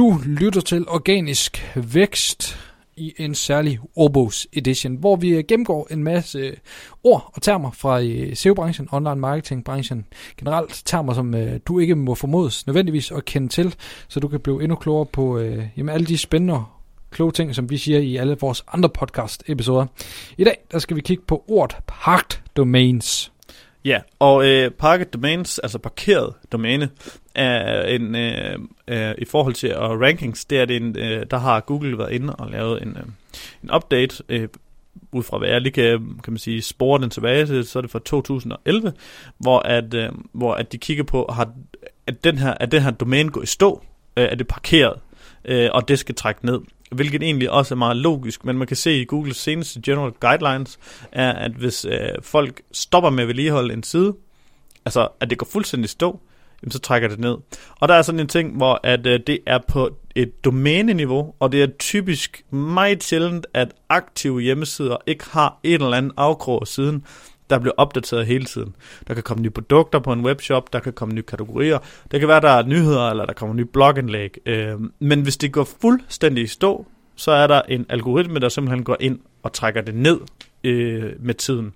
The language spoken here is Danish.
Du lytter til Organisk Vækst i en særlig Orbos Edition, hvor vi øh, gennemgår en masse øh, ord og termer fra øh, SEO-branchen, online marketing-branchen, generelt termer, som du ikke må formodes nødvendigvis at kende til, så du kan blive endnu klogere på øh, jamen, alle de spændende kloge ting, som vi siger i alle vores andre podcast-episoder. I dag der skal vi kigge på ordet parked domains. Ja, og øh, parket domains, altså parkeret domæne, er en, øh, øh, i forhold til og rankings, det er det en, øh, der har Google været inde og lavet en, øh, en update, øh, ud fra hvad jeg lige kan, kan man sige, spore den tilbage til, så er det fra 2011, hvor at, øh, hvor at de kigger på, har, at den her, at den her domæne går i stå, øh, er det parkeret, øh, og det skal trække ned hvilket egentlig også er meget logisk, men man kan se i Googles seneste general guidelines, er, at hvis øh, folk stopper med at vedligeholde en side, altså at det går fuldstændig stå, jamen, så trækker det ned. Og der er sådan en ting, hvor at, øh, det er på et domæneniveau, og det er typisk meget sjældent, at aktive hjemmesider ikke har en eller anden afkrog siden, der bliver opdateret hele tiden. Der kan komme nye produkter på en webshop, der kan komme nye kategorier, der kan være, der er nyheder, eller der kommer nye blogindlæg. Øh, men hvis det går fuldstændig i stå, så er der en algoritme, der simpelthen går ind og trækker det ned øh, med tiden.